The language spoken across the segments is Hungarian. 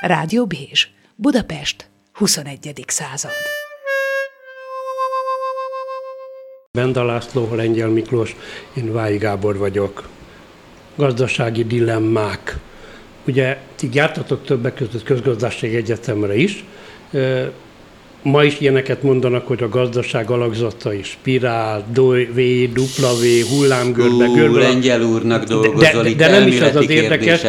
Rádió Bézs, Budapest, 21. század. Benda László, Lengyel Miklós, én Vályi Gábor vagyok. Gazdasági dilemmák. Ugye ti jártatok többek között közgazdasági egyetemre is. Ma is ilyeneket mondanak, hogy a gazdaság alakzatai spirál, V, W, hullámgörbe, görbe. lengyel úrnak dolgozol, de, de, de nem is az az érdekes,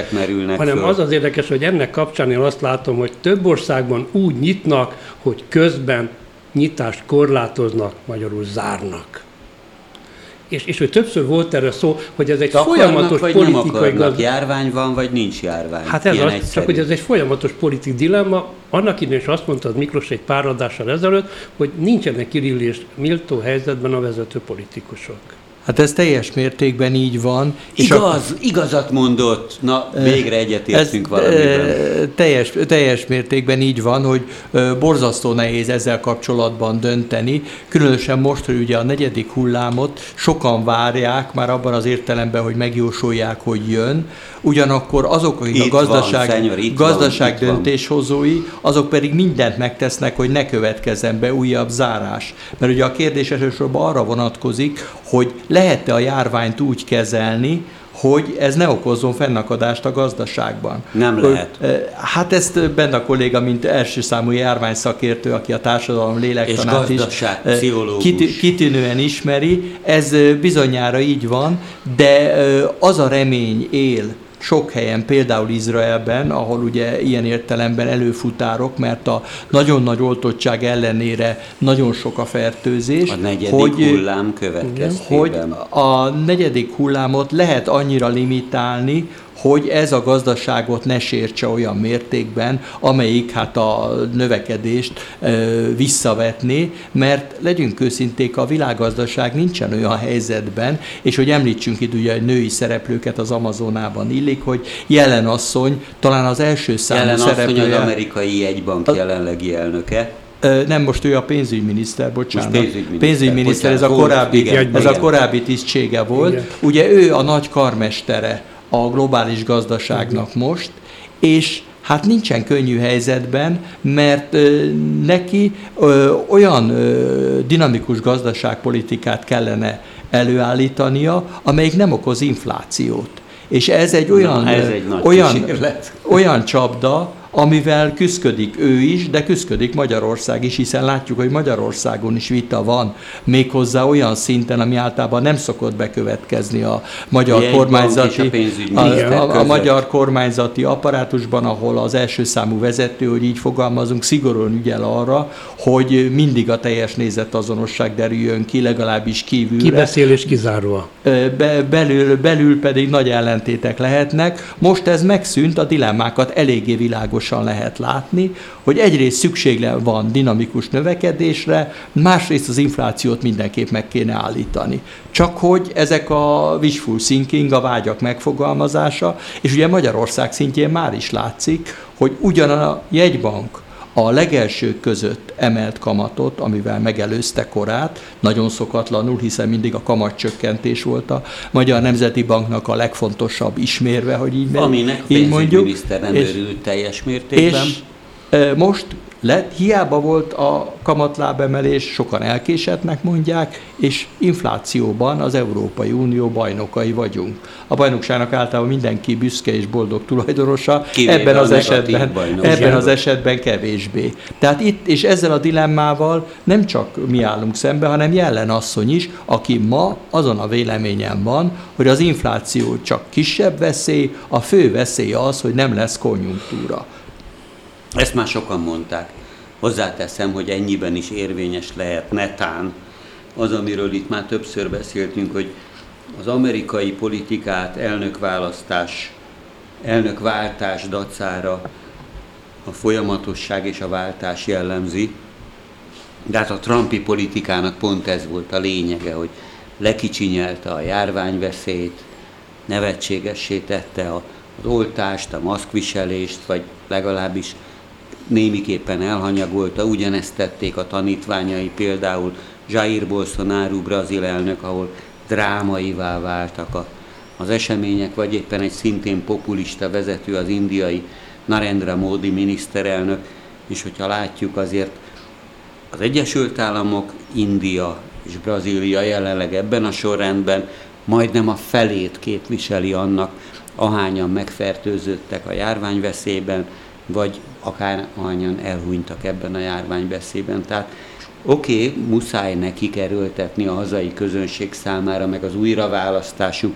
hanem föl. az az érdekes, hogy ennek kapcsán én azt látom, hogy több országban úgy nyitnak, hogy közben nyitást korlátoznak, magyarul zárnak és, és hogy többször volt erre szó, hogy ez egy akarnak, folyamatos vagy politikai gaz... Járvány van, vagy nincs járvány. Hát ez az, csak hogy ez egy folyamatos politikai dilemma. Annak idején is azt mondta az Miklós egy pár adással ezelőtt, hogy nincsenek kirillés méltó helyzetben a vezető politikusok. Hát ez teljes mértékben így van. Igaz, a... igazat mondott. Na, végre egyetértünk valamiben. Teljes, teljes mértékben így van, hogy borzasztó nehéz ezzel kapcsolatban dönteni. Különösen most, hogy ugye a negyedik hullámot sokan várják, már abban az értelemben, hogy megjósolják, hogy jön. Ugyanakkor azok, akik itt a gazdaság, van, szenyor, gazdaság van, döntéshozói, azok pedig mindent megtesznek, hogy ne következzen be újabb zárás. Mert ugye a kérdés elsősorban arra vonatkozik, hogy lehet-e a járványt úgy kezelni, hogy ez ne okozzon fennakadást a gazdaságban. Nem lehet. Hát ezt benne a kolléga, mint első számú járványszakértő, aki a társadalom lélektanát is kit, kitűnően ismeri, ez bizonyára így van, de az a remény él, sok helyen, például Izraelben, ahol ugye ilyen értelemben előfutárok, mert a nagyon nagy oltottság ellenére nagyon sok a fertőzés. A negyedik hogy, hullám következtében. Hogy a negyedik hullámot lehet annyira limitálni, hogy ez a gazdaságot ne sértse olyan mértékben, amelyik hát a növekedést ö, visszavetné, mert legyünk őszinték, a világgazdaság nincsen olyan helyzetben, és hogy említsünk itt ugye női szereplőket az Amazonában illik, hogy jelen asszony talán az első számú jelen szereplője. Jelen az amerikai jegybank a, jelenlegi elnöke. Nem, most ő a pénzügyminiszter, bocsánat. Most pénzügyminiszter, pénzügyminiszter bocsánat, ez, a korábbi, igen, ez igen. a korábbi tisztsége volt. Igen. Ugye ő a nagy karmestere a globális gazdaságnak most, és hát nincsen könnyű helyzetben, mert ö, neki ö, olyan ö, dinamikus gazdaságpolitikát kellene előállítania, amelyik nem okoz inflációt. És ez egy olyan, Na, ez egy olyan, olyan csapda, amivel küzdik ő is, de küzdik Magyarország is, hiszen látjuk, hogy Magyarországon is vita van, méghozzá olyan szinten, ami általában nem szokott bekövetkezni a magyar Ilyen kormányzati, a, a, a, a magyar kormányzati apparátusban, ahol az első számú vezető, hogy így fogalmazunk, szigorúan ügyel arra, hogy mindig a teljes nézetazonosság derüljön ki, legalábbis kívülre. Kibeszél és kizárva. Be, belül, belül pedig nagy ellentétek lehetnek. Most ez megszűnt, a dilemmákat eléggé világos világosan lehet látni, hogy egyrészt szükségle van dinamikus növekedésre, másrészt az inflációt mindenképp meg kéne állítani. Csak hogy ezek a wishful thinking, a vágyak megfogalmazása, és ugye Magyarország szintjén már is látszik, hogy ugyan a jegybank a legelsők között emelt kamatot, amivel megelőzte korát, nagyon szokatlanul, hiszen mindig a kamatcsökkentés volt a Magyar Nemzeti Banknak a legfontosabb ismérve, hogy így, Aminek így mondjuk. Aminek nem és, örült teljes mértékben. És most lett, hiába volt a kamatlábemelés, sokan elkésetnek mondják, és inflációban az Európai Unió bajnokai vagyunk. A bajnokságnak általában mindenki büszke és boldog tulajdonosa, Kivéve ebben az esetben, ebben az esetben kevésbé. Tehát itt és ezzel a dilemmával nem csak mi állunk szembe, hanem jelen asszony is, aki ma azon a véleményen van, hogy az infláció csak kisebb veszély, a fő veszély az, hogy nem lesz konjunktúra. Ezt már sokan mondták. Hozzáteszem, hogy ennyiben is érvényes lehet netán az, amiről itt már többször beszéltünk, hogy az amerikai politikát elnökválasztás, elnökváltás dacára a folyamatosság és a váltás jellemzi, de hát a Trumpi politikának pont ez volt a lényege, hogy lekicsinyelte a járványveszélyt, nevetségessé tette az oltást, a maszkviselést, vagy legalábbis némiképpen elhanyagolta, ugyanezt tették a tanítványai, például Jair Bolsonaro brazil elnök, ahol drámaivá váltak a, az események, vagy éppen egy szintén populista vezető, az indiai Narendra Modi miniszterelnök, és hogyha látjuk azért az Egyesült Államok, India és Brazília jelenleg ebben a sorrendben majdnem a felét képviseli annak, ahányan megfertőzöttek a járványveszélyben, vagy akár ahányan elhunytak ebben a járványveszélyben. Tehát oké, okay, muszáj nekik erőltetni a hazai közönség számára, meg az újraválasztásuk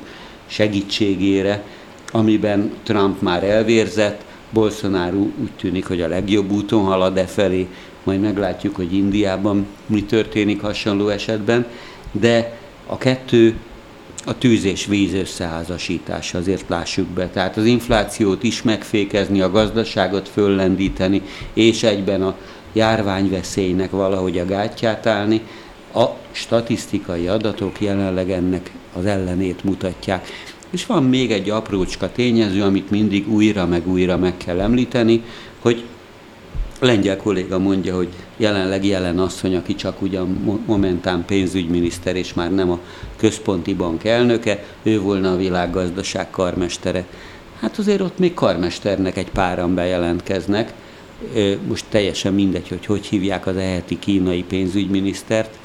segítségére, amiben Trump már elvérzett, Bolsonaro úgy tűnik, hogy a legjobb úton halad e felé, majd meglátjuk, hogy Indiában mi történik hasonló esetben, de a kettő a tűz és víz összeházasítása, azért lássuk be. Tehát az inflációt is megfékezni, a gazdaságot föllendíteni, és egyben a járványveszélynek valahogy a gátját állni, a statisztikai adatok jelenleg ennek az ellenét mutatják. És van még egy aprócska tényező, amit mindig újra meg újra meg kell említeni, hogy lengyel kolléga mondja, hogy jelenleg jelen asszony, aki csak ugyan momentán pénzügyminiszter, és már nem a központi bank elnöke, ő volna a világgazdaság karmestere. Hát azért ott még karmesternek egy páran bejelentkeznek, most teljesen mindegy, hogy hogy hívják az eheti kínai pénzügyminisztert,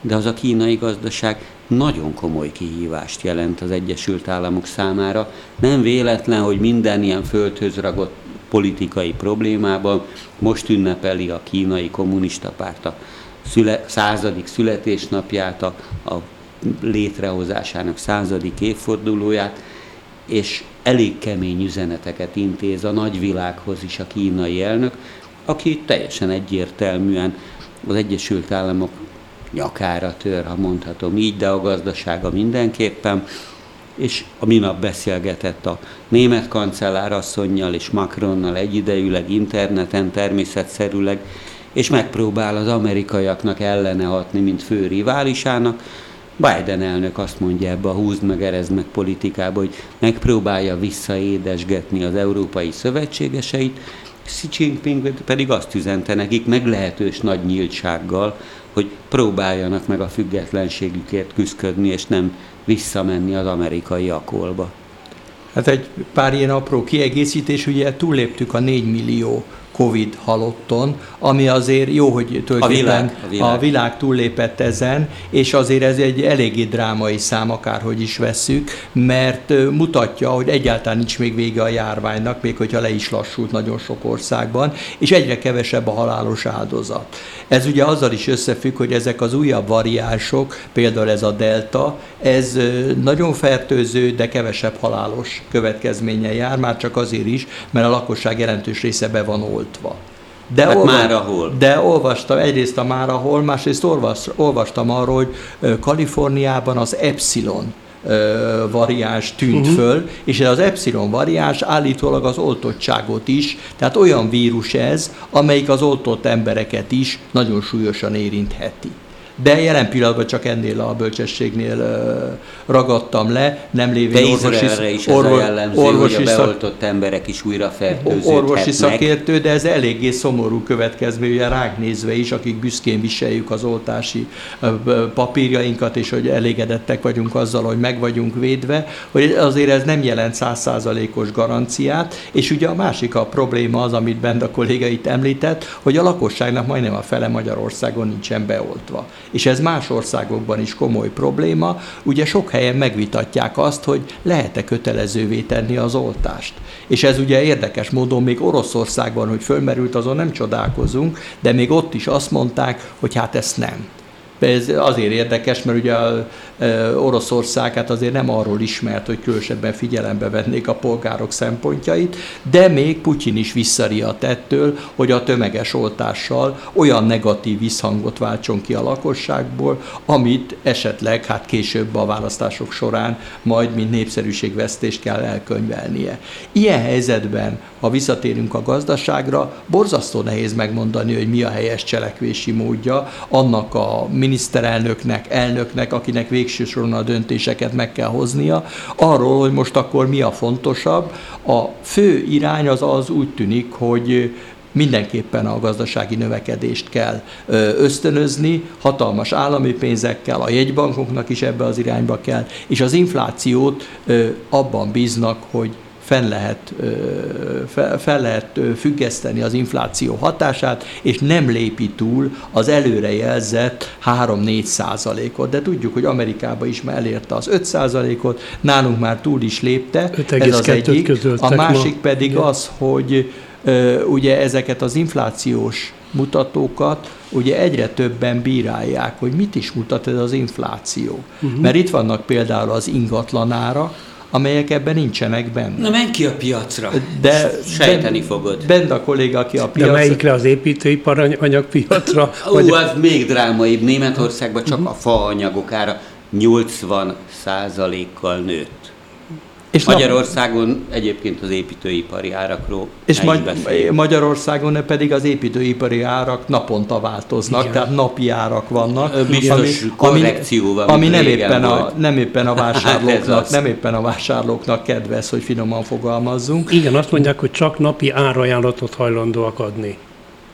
de az a kínai gazdaság nagyon komoly kihívást jelent az Egyesült Államok számára. Nem véletlen, hogy minden ilyen földhöz ragott politikai problémában most ünnepeli a kínai kommunista párt a szüle, századik születésnapját, a, a létrehozásának századik évfordulóját, és elég kemény üzeneteket intéz a nagyvilághoz is a kínai elnök, aki teljesen egyértelműen az Egyesült Államok nyakára tör, ha mondhatom így, de a gazdasága mindenképpen, és a minap beszélgetett a német kancellárasszonynal és Macronnal egyidejűleg interneten természetszerűleg, és megpróbál az amerikaiaknak ellene hatni, mint fő riválisának. Biden elnök azt mondja ebbe a húzd meg, erezd meg politikába, hogy megpróbálja visszaédesgetni az európai szövetségeseit, Xi Jinping pedig azt üzente nekik meglehetős nagy nyíltsággal, hogy próbáljanak meg a függetlenségükért küzdködni, és nem visszamenni az amerikai akolba. Hát egy pár ilyen apró kiegészítés, ugye túlléptük a 4 millió Covid halotton, ami azért jó, hogy tulajdonképpen a világ, a világ. a világ túllépett ezen, és azért ez egy eléggé drámai szám, akárhogy is vesszük, mert mutatja, hogy egyáltalán nincs még vége a járványnak, még hogyha le is lassult nagyon sok országban, és egyre kevesebb a halálos áldozat. Ez ugye azzal is összefügg, hogy ezek az újabb variánsok, például ez a delta, ez nagyon fertőző, de kevesebb halálos következménye jár, már csak azért is, mert a lakosság jelentős része be van oltva. De, hát olva, már ahol. de olvastam, egyrészt a már ahol, másrészt olvas, olvastam arról, hogy Kaliforniában az Epsilon variáns tűnt uh-huh. föl, és ez az epsilon variáns állítólag az oltottságot is, tehát olyan vírus ez, amelyik az oltott embereket is nagyon súlyosan érintheti de jelen pillanatban csak ennél a bölcsességnél ragadtam le, nem lévén de orvosi, is orvos, ez a jellemző, orvosi hogy a beoltott emberek is újra fertőződhetnek. Orvosi szakértő, de ez eléggé szomorú következmény, ugye ránk nézve is, akik büszkén viseljük az oltási papírjainkat, és hogy elégedettek vagyunk azzal, hogy meg vagyunk védve, hogy azért ez nem jelent százszázalékos garanciát, és ugye a másik a probléma az, amit Benda a kolléga itt említett, hogy a lakosságnak majdnem a fele Magyarországon nincsen beoltva és ez más országokban is komoly probléma, ugye sok helyen megvitatják azt, hogy lehet-e kötelezővé tenni az oltást. És ez ugye érdekes módon még Oroszországban, hogy fölmerült, azon nem csodálkozunk, de még ott is azt mondták, hogy hát ezt nem. Ez azért érdekes, mert ugye a Oroszország hát azért nem arról ismert, hogy különösebben figyelembe vennék a polgárok szempontjait, de még Putyin is visszariadt ettől, hogy a tömeges oltással olyan negatív visszhangot váltson ki a lakosságból, amit esetleg hát később a választások során majd mint népszerűségvesztést kell elkönyvelnie. Ilyen helyzetben, ha visszatérünk a gazdaságra, borzasztó nehéz megmondani, hogy mi a helyes cselekvési módja annak a miniszterelnöknek, elnöknek, akinek végső soron a döntéseket meg kell hoznia, arról, hogy most akkor mi a fontosabb. A fő irány az az úgy tűnik, hogy mindenképpen a gazdasági növekedést kell ösztönözni, hatalmas állami pénzekkel, a jegybankoknak is ebbe az irányba kell, és az inflációt abban bíznak, hogy fel lehet, fel lehet függeszteni az infláció hatását, és nem lépi túl az előrejelzett 3-4 százalékot. De tudjuk, hogy Amerikában is már elérte az 5 százalékot, nálunk már túl is lépte, ez az egyik. A másik ma. pedig az, hogy ugye ezeket az inflációs mutatókat ugye egyre többen bírálják, hogy mit is mutat ez az infláció. Uh-huh. Mert itt vannak például az ingatlanára, amelyek ebben nincsenek benne. Na menj ki a piacra, de sejteni ben, fogod. Bent a kolléga, aki a piacra... De melyikre az építőipar anyagpiacra? Ó, vagy... az még drámaibb. Németországban csak uh-huh. a faanyagok ára 80 százalékkal nőtt. És Magyarországon nap... egyébként az építőipari árakról És Magy- Magyarországon pedig az építőipari árak naponta változnak, Igen. tehát napi árak vannak. Biztos ami, korrekcióval. Ami nem éppen, a, nem éppen a hát vásárlóknak, nem éppen a vásárlóknak kedvez, hogy finoman fogalmazzunk. Igen, azt mondják, hogy csak napi árajánlatot hajlandóak adni.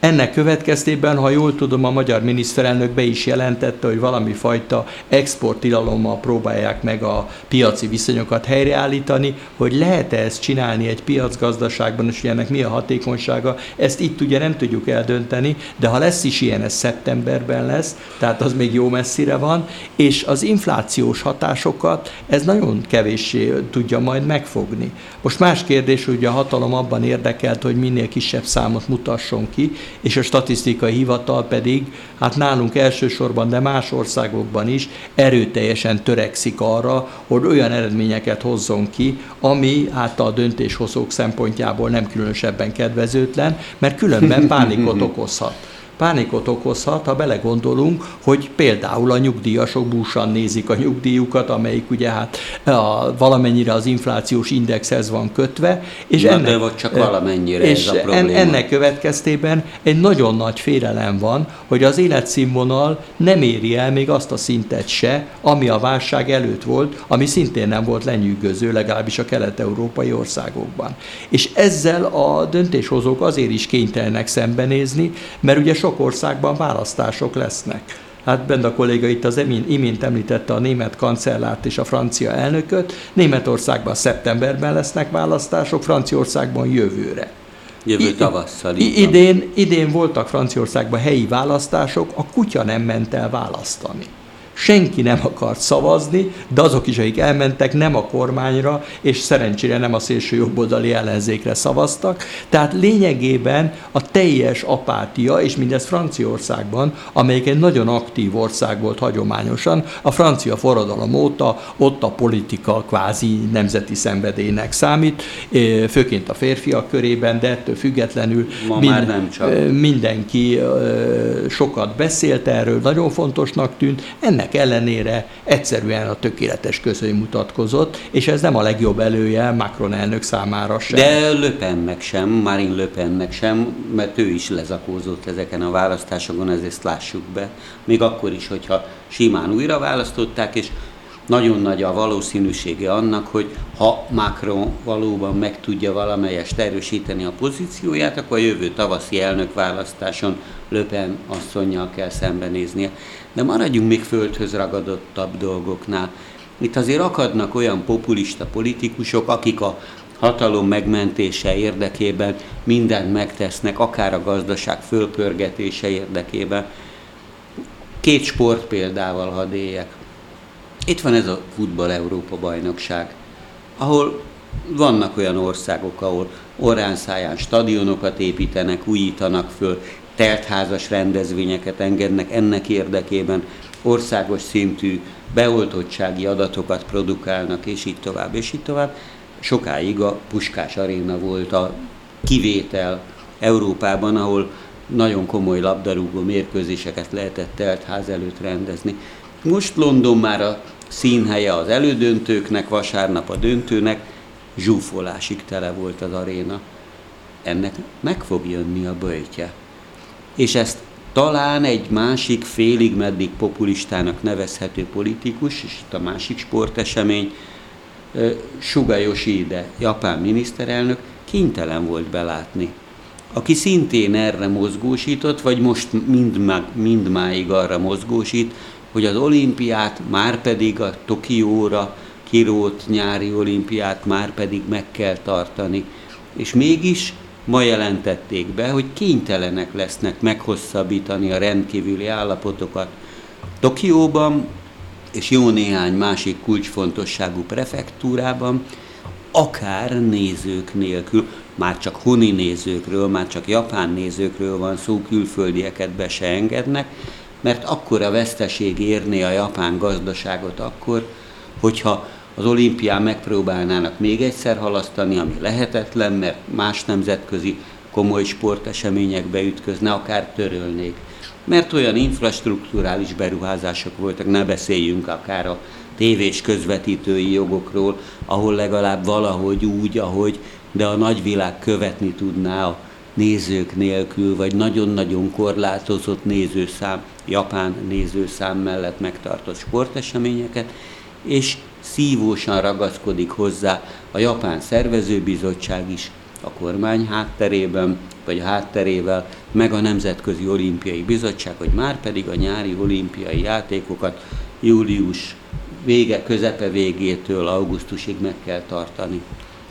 Ennek következtében, ha jól tudom, a magyar miniszterelnök be is jelentette, hogy valami fajta exporttilalommal próbálják meg a piaci viszonyokat helyreállítani, hogy lehet-e ezt csinálni egy piacgazdaságban, és ennek mi a hatékonysága, ezt itt ugye nem tudjuk eldönteni, de ha lesz is ilyen, ez szeptemberben lesz, tehát az még jó messzire van, és az inflációs hatásokat ez nagyon kevéssé tudja majd megfogni. Most más kérdés, hogy a hatalom abban érdekelt, hogy minél kisebb számot mutasson ki, és a statisztikai hivatal pedig, hát nálunk elsősorban, de más országokban is erőteljesen törekszik arra, hogy olyan eredményeket hozzon ki, ami hát a döntéshozók szempontjából nem különösebben kedvezőtlen, mert különben pánikot okozhat pánikot okozhat, ha belegondolunk, hogy például a nyugdíjasok búsan nézik a nyugdíjukat, amelyik ugye hát a, valamennyire az inflációs indexhez van kötve. És Na, ennek, de vagy csak valamennyire és ez a probléma. ennek következtében egy nagyon nagy félelem van, hogy az életszínvonal nem éri el még azt a szintet se, ami a válság előtt volt, ami szintén nem volt lenyűgöző, legalábbis a kelet-európai országokban. És ezzel a döntéshozók azért is kénytelenek szembenézni, mert ugye sok országban választások lesznek. Hát bent a kolléga itt az imént említette a német kancellárt és a francia elnököt. Németországban szeptemberben lesznek választások, Franciaországban jövőre. Jövő tavasszal. Idén, idén voltak Franciaországban helyi választások, a kutya nem ment el választani senki nem akart szavazni, de azok is, akik elmentek, nem a kormányra, és szerencsére nem a szélső jobboldali ellenzékre szavaztak. Tehát lényegében a teljes apátia, és mindez Franciaországban, amelyik egy nagyon aktív ország volt hagyományosan, a francia forradalom óta ott a politika kvázi nemzeti szenvedélynek számít, főként a férfiak körében, de ettől függetlenül Ma mind, már nem csak. mindenki sokat beszélt erről, nagyon fontosnak tűnt. Ennek ennek ellenére egyszerűen a tökéletes közöny mutatkozott, és ez nem a legjobb elője Macron elnök számára sem. De Löpennek sem, Marine Löpennek sem, mert ő is lezakózott ezeken a választásokon, ezért lássuk be. Még akkor is, hogyha simán újra választották, és nagyon nagy a valószínűsége annak, hogy ha Macron valóban meg tudja valamelyest erősíteni a pozícióját, akkor a jövő tavaszi elnökválasztáson Löpen asszonynal kell szembenéznie. De maradjunk még földhöz ragadottabb dolgoknál. Itt azért akadnak olyan populista politikusok, akik a hatalom megmentése érdekében mindent megtesznek, akár a gazdaság fölpörgetése érdekében. Két sport példával hadd éljek. Itt van ez a futball Európa bajnokság, ahol vannak olyan országok, ahol orránszáján stadionokat építenek, újítanak föl, teltházas rendezvényeket engednek ennek érdekében, országos szintű beoltottsági adatokat produkálnak, és így tovább, és így tovább. Sokáig a Puskás Aréna volt a kivétel Európában, ahol nagyon komoly labdarúgó mérkőzéseket lehetett telt ház előtt rendezni. Most London már a színhelye az elődöntőknek, vasárnap a döntőnek, zsúfolásig tele volt az aréna. Ennek meg fog jönni a böjtje. És ezt talán egy másik félig meddig populistának nevezhető politikus, és itt a másik sportesemény, Suga Yoshide, japán miniszterelnök, kénytelen volt belátni. Aki szintén erre mozgósított, vagy most mind, mindmáig arra mozgósít, hogy az olimpiát már pedig a Tokióra kirót nyári olimpiát már pedig meg kell tartani. És mégis ma jelentették be, hogy kénytelenek lesznek meghosszabbítani a rendkívüli állapotokat. Tokióban és jó néhány másik kulcsfontosságú prefektúrában, akár nézők nélkül, már csak honi nézőkről, már csak japán nézőkről van szó, külföldieket be se engednek, mert akkora veszteség érné a japán gazdaságot akkor, hogyha az olimpián megpróbálnának még egyszer halasztani, ami lehetetlen, mert más nemzetközi komoly sporteseményekbe ütközne, akár törölnék. Mert olyan infrastruktúrális beruházások voltak, ne beszéljünk akár a tévés közvetítői jogokról, ahol legalább valahogy úgy, ahogy, de a nagyvilág követni tudná a nézők nélkül, vagy nagyon-nagyon korlátozott nézőszám, japán nézőszám mellett megtartott sporteseményeket, és szívósan ragaszkodik hozzá a japán szervezőbizottság is a kormány hátterében, vagy a hátterével, meg a Nemzetközi Olimpiai Bizottság, hogy már pedig a nyári olimpiai játékokat július vége, közepe végétől augusztusig meg kell tartani.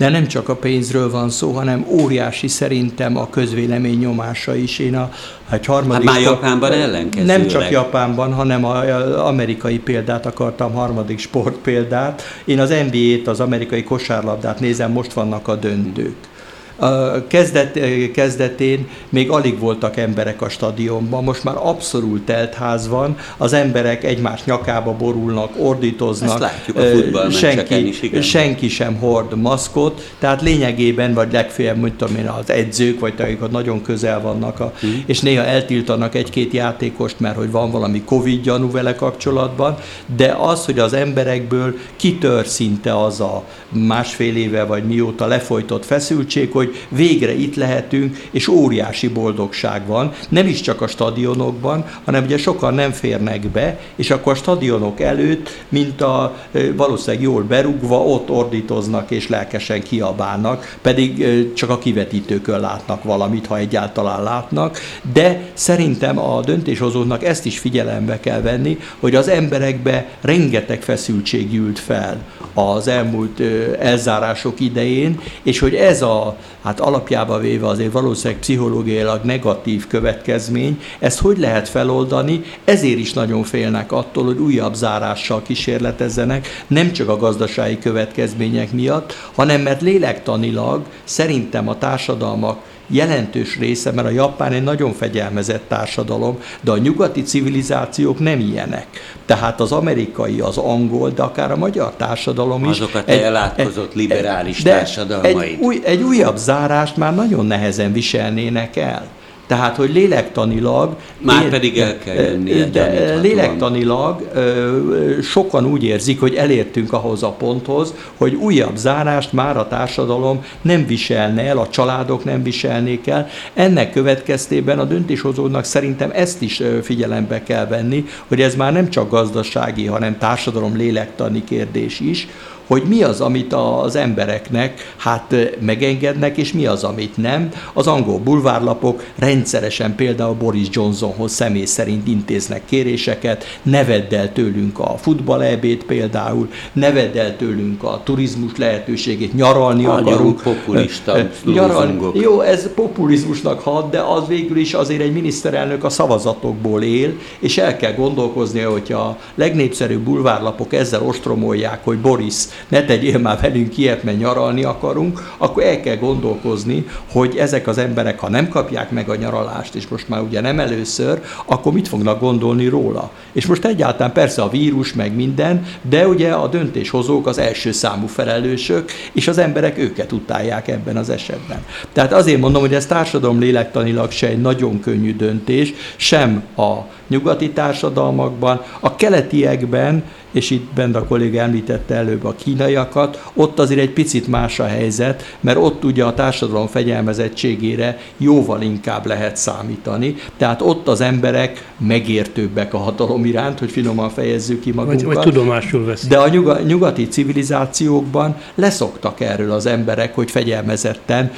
De nem csak a pénzről van szó, hanem óriási szerintem a közvélemény nyomása is. Én a egy harmadik hát már Japánban ellenkezőleg. Nem csak Japánban, hanem az amerikai példát akartam, harmadik sport példát. Én az NBA-t, az amerikai kosárlabdát nézem, most vannak a döntők a kezdet, kezdetén még alig voltak emberek a stadionban, most már abszolút telt ház van, az emberek egymás nyakába borulnak, ordítoznak. Ezt látjuk a senki, is, igen. senki sem hord maszkot, tehát lényegében, vagy legfeljebb, mondjuk tudom én, az edzők, vagy akik nagyon közel vannak, a, hmm. és néha eltiltanak egy-két játékost, mert hogy van valami Covid gyanú vele kapcsolatban, de az, hogy az emberekből kitör szinte az a másfél éve, vagy mióta lefolytott feszültség, hogy végre itt lehetünk, és óriási boldogság van, nem is csak a stadionokban, hanem ugye sokan nem férnek be, és akkor a stadionok előtt, mint a valószínűleg jól berúgva, ott ordítoznak és lelkesen kiabálnak, pedig csak a kivetítőkön látnak valamit, ha egyáltalán látnak, de szerintem a döntéshozóknak ezt is figyelembe kell venni, hogy az emberekbe rengeteg feszültség gyűlt fel az elmúlt elzárások idején, és hogy ez a hát alapjába véve azért valószínűleg pszichológiailag negatív következmény, ezt hogy lehet feloldani, ezért is nagyon félnek attól, hogy újabb zárással kísérletezzenek, nem csak a gazdasági következmények miatt, hanem mert lélektanilag szerintem a társadalmak jelentős része, mert a Japán egy nagyon fegyelmezett társadalom, de a nyugati civilizációk nem ilyenek. Tehát az amerikai, az angol, de akár a magyar társadalom is. Azokat egy, elátkozott liberális de társadalmaid. Egy, új, egy újabb zárást már nagyon nehezen viselnének el. Tehát, hogy lélektanilag... Már pedig el kell jönni. De lélektanilag sokan úgy érzik, hogy elértünk ahhoz a ponthoz, hogy újabb zárást már a társadalom nem viselne el, a családok nem viselnék el. Ennek következtében a döntéshozónak szerintem ezt is figyelembe kell venni, hogy ez már nem csak gazdasági, hanem társadalom lélektani kérdés is, hogy mi az, amit az embereknek hát megengednek, és mi az, amit nem. Az angol bulvárlapok rendszeresen például Boris Johnsonhoz személy szerint intéznek kéréseket, ne vedd el tőlünk a futballebét például, ne vedd el tőlünk a turizmus lehetőségét, nyaralni Nagyon akarunk. populista nyaralni. Jó, ez populizmusnak hat, de az végül is azért egy miniszterelnök a szavazatokból él, és el kell gondolkoznia, hogy a legnépszerűbb bulvárlapok ezzel ostromolják, hogy Boris ne tegyél már velünk ilyet, mert nyaralni akarunk, akkor el kell gondolkozni, hogy ezek az emberek, ha nem kapják meg a nyaralást, és most már ugye nem először, akkor mit fognak gondolni róla. És most egyáltalán persze a vírus, meg minden, de ugye a döntéshozók az első számú felelősök, és az emberek őket utálják ebben az esetben. Tehát azért mondom, hogy ez társadalom lélektanilag se egy nagyon könnyű döntés, sem a nyugati társadalmakban, a keletiekben és itt bent a kolléga említette előbb a kínaiakat, ott azért egy picit más a helyzet, mert ott ugye a társadalom fegyelmezettségére jóval inkább lehet számítani, tehát ott az emberek megértőbbek a hatalom iránt, hogy finoman fejezzük ki magunkat. Vagy, vagy tudomásul veszik. De a nyugati civilizációkban leszoktak erről az emberek, hogy fegyelmezetten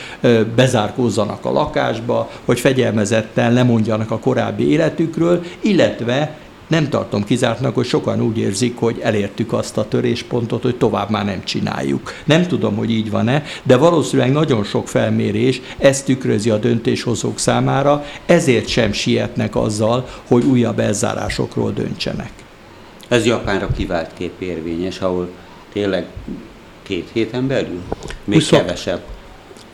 bezárkózzanak a lakásba, hogy fegyelmezetten lemondjanak a korábbi életükről, illetve nem tartom kizártnak, hogy sokan úgy érzik, hogy elértük azt a töréspontot, hogy tovább már nem csináljuk. Nem tudom, hogy így van-e, de valószínűleg nagyon sok felmérés ezt tükrözi a döntéshozók számára, ezért sem sietnek azzal, hogy újabb elzárásokról döntsenek. Ez Japánra kivált kép érvényes, ahol tényleg két héten belül, még 20, kevesebb.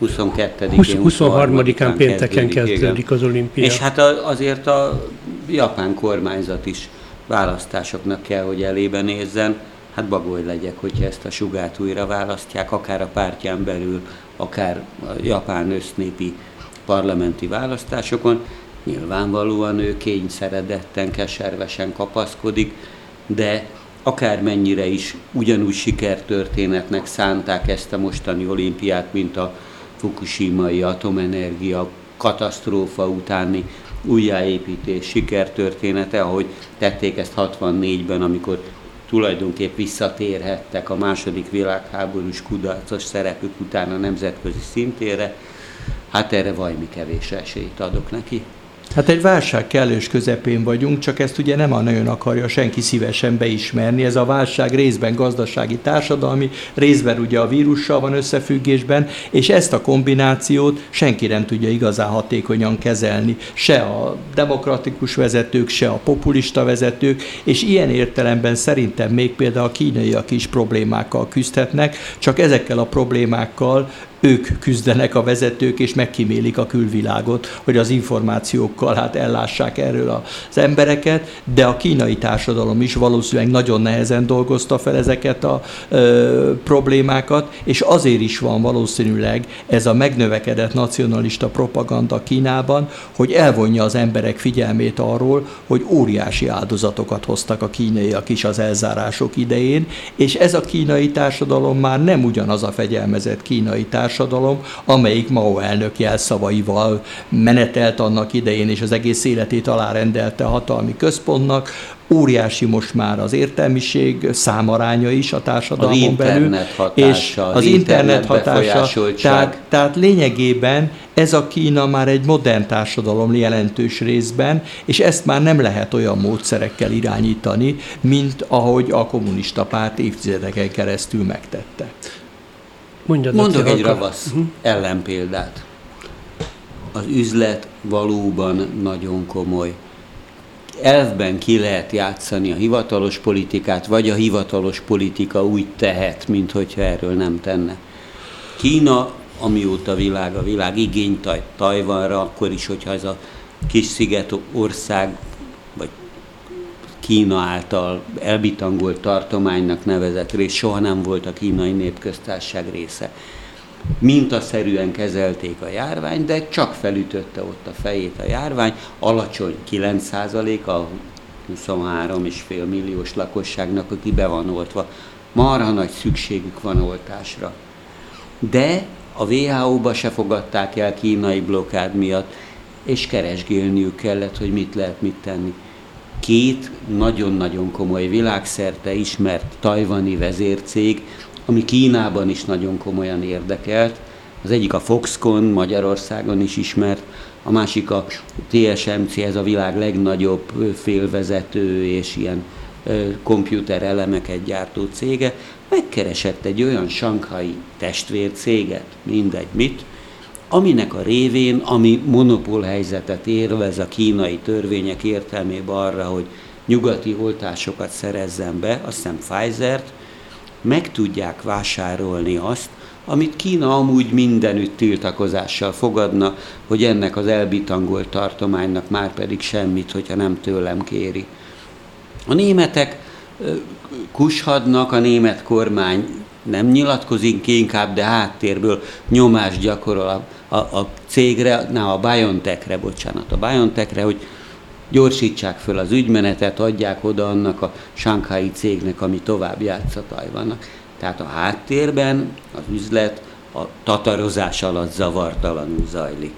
22-én, 23-án pénteken kezdődik az olimpia. És hát azért a japán kormányzat is választásoknak kell, hogy elébe nézzen. Hát bagoly legyek, hogyha ezt a sugát újra választják, akár a pártján belül, akár a japán össznépi parlamenti választásokon. Nyilvánvalóan ő kényszeredetten, keservesen kapaszkodik, de akármennyire is ugyanúgy sikertörténetnek szánták ezt a mostani olimpiát, mint a Fukushima-i atomenergia katasztrófa utáni újjáépítés sikertörténete, ahogy tették ezt 64-ben, amikor tulajdonképp visszatérhettek a második világháborús kudarcos szerepük után a nemzetközi szintére, hát erre vajmi kevés esélyt adok neki. Hát egy válság kellős közepén vagyunk, csak ezt ugye nem a nagyon akarja senki szívesen beismerni. Ez a válság részben gazdasági, társadalmi, részben ugye a vírussal van összefüggésben, és ezt a kombinációt senki nem tudja igazán hatékonyan kezelni. Se a demokratikus vezetők, se a populista vezetők, és ilyen értelemben szerintem még például a kínaiak is problémákkal küzdhetnek, csak ezekkel a problémákkal ők küzdenek a vezetők, és megkímélik a külvilágot, hogy az információkkal hát ellássák erről az embereket, de a kínai társadalom is valószínűleg nagyon nehezen dolgozta fel ezeket a ö, problémákat, és azért is van valószínűleg ez a megnövekedett nacionalista propaganda Kínában, hogy elvonja az emberek figyelmét arról, hogy óriási áldozatokat hoztak a kínaiak is az elzárások idején, és ez a kínai társadalom már nem ugyanaz a fegyelmezett kínai társadalom, társadalom, amelyik Mao elnök jelszavaival menetelt annak idején, és az egész életét alárendelte a hatalmi központnak, óriási most már az értelmiség számaránya is a társadalmon belül, hatása, és az, az internet, internet hatása, tehát, tehát lényegében ez a Kína már egy modern társadalom jelentős részben, és ezt már nem lehet olyan módszerekkel irányítani, mint ahogy a kommunista párt évtizedeken keresztül megtette. Mondjad, Mondok egy ravasz uh-huh. ellenpéldát. Az üzlet valóban nagyon komoly. Elvben ki lehet játszani a hivatalos politikát, vagy a hivatalos politika úgy tehet, mint hogyha erről nem tenne. Kína, amióta világ a világ igényt Tajvanra, akkor is, hogyha ez a kis sziget ország Kína által elbitangolt tartománynak nevezett rész soha nem volt a kínai népköztársaság része. Mintaszerűen kezelték a járványt, de csak felütötte ott a fejét a járvány, alacsony 9% a 23,5 milliós lakosságnak, aki be van oltva. Marha nagy szükségük van oltásra. De a WHO-ba se fogadták el kínai blokád miatt, és keresgélniük kellett, hogy mit lehet mit tenni két nagyon-nagyon komoly világszerte ismert tajvani vezércég, ami Kínában is nagyon komolyan érdekelt. Az egyik a Foxconn, Magyarországon is ismert, a másik a TSMC, ez a világ legnagyobb félvezető és ilyen komputer elemeket gyártó cége, megkeresett egy olyan sankai testvércéget, mindegy mit, aminek a révén, ami monopól helyzetet érvez a kínai törvények értelmében arra, hogy nyugati oltásokat szerezzen be, azt hiszem Pfizer-t, meg tudják vásárolni azt, amit Kína amúgy mindenütt tiltakozással fogadna, hogy ennek az elbitangolt tartománynak már pedig semmit, hogyha nem tőlem kéri. A németek kushadnak, a német kormány nem nyilatkozik ki inkább, de háttérből nyomást gyakorol a, a cégre, ne a BioNTech-re, bocsánat, a BioNTech-re, hogy gyorsítsák föl az ügymenetet, adják oda annak a Shanghai cégnek, ami tovább játsza Tajvannak. Tehát a háttérben az üzlet a tatarozás alatt zavartalanul zajlik.